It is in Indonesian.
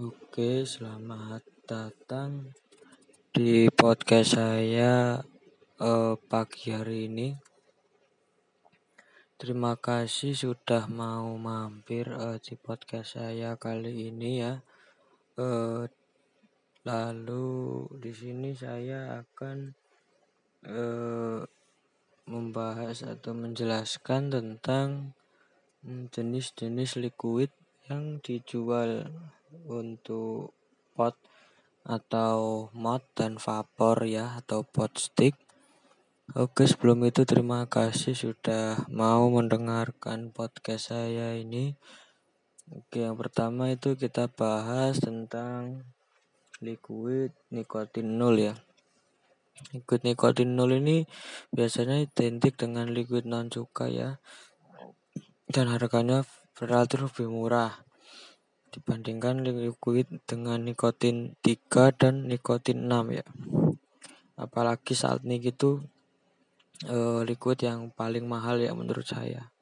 Oke, selamat datang di podcast saya eh, pagi hari ini. Terima kasih sudah mau mampir eh, di podcast saya kali ini ya. Eh, lalu di sini saya akan eh, membahas atau menjelaskan tentang mm, jenis-jenis liquid yang dijual untuk pot atau mod dan vapor ya atau pot stick. Oke sebelum itu terima kasih sudah mau mendengarkan podcast saya ini. Oke yang pertama itu kita bahas tentang liquid nikotin nol ya. Liquid nikotin nol ini biasanya identik dengan liquid non cuka ya dan harganya relatif lebih murah dibandingkan liquid dengan nikotin 3 dan nikotin 6 ya. Apalagi saat ini gitu uh, liquid yang paling mahal ya menurut saya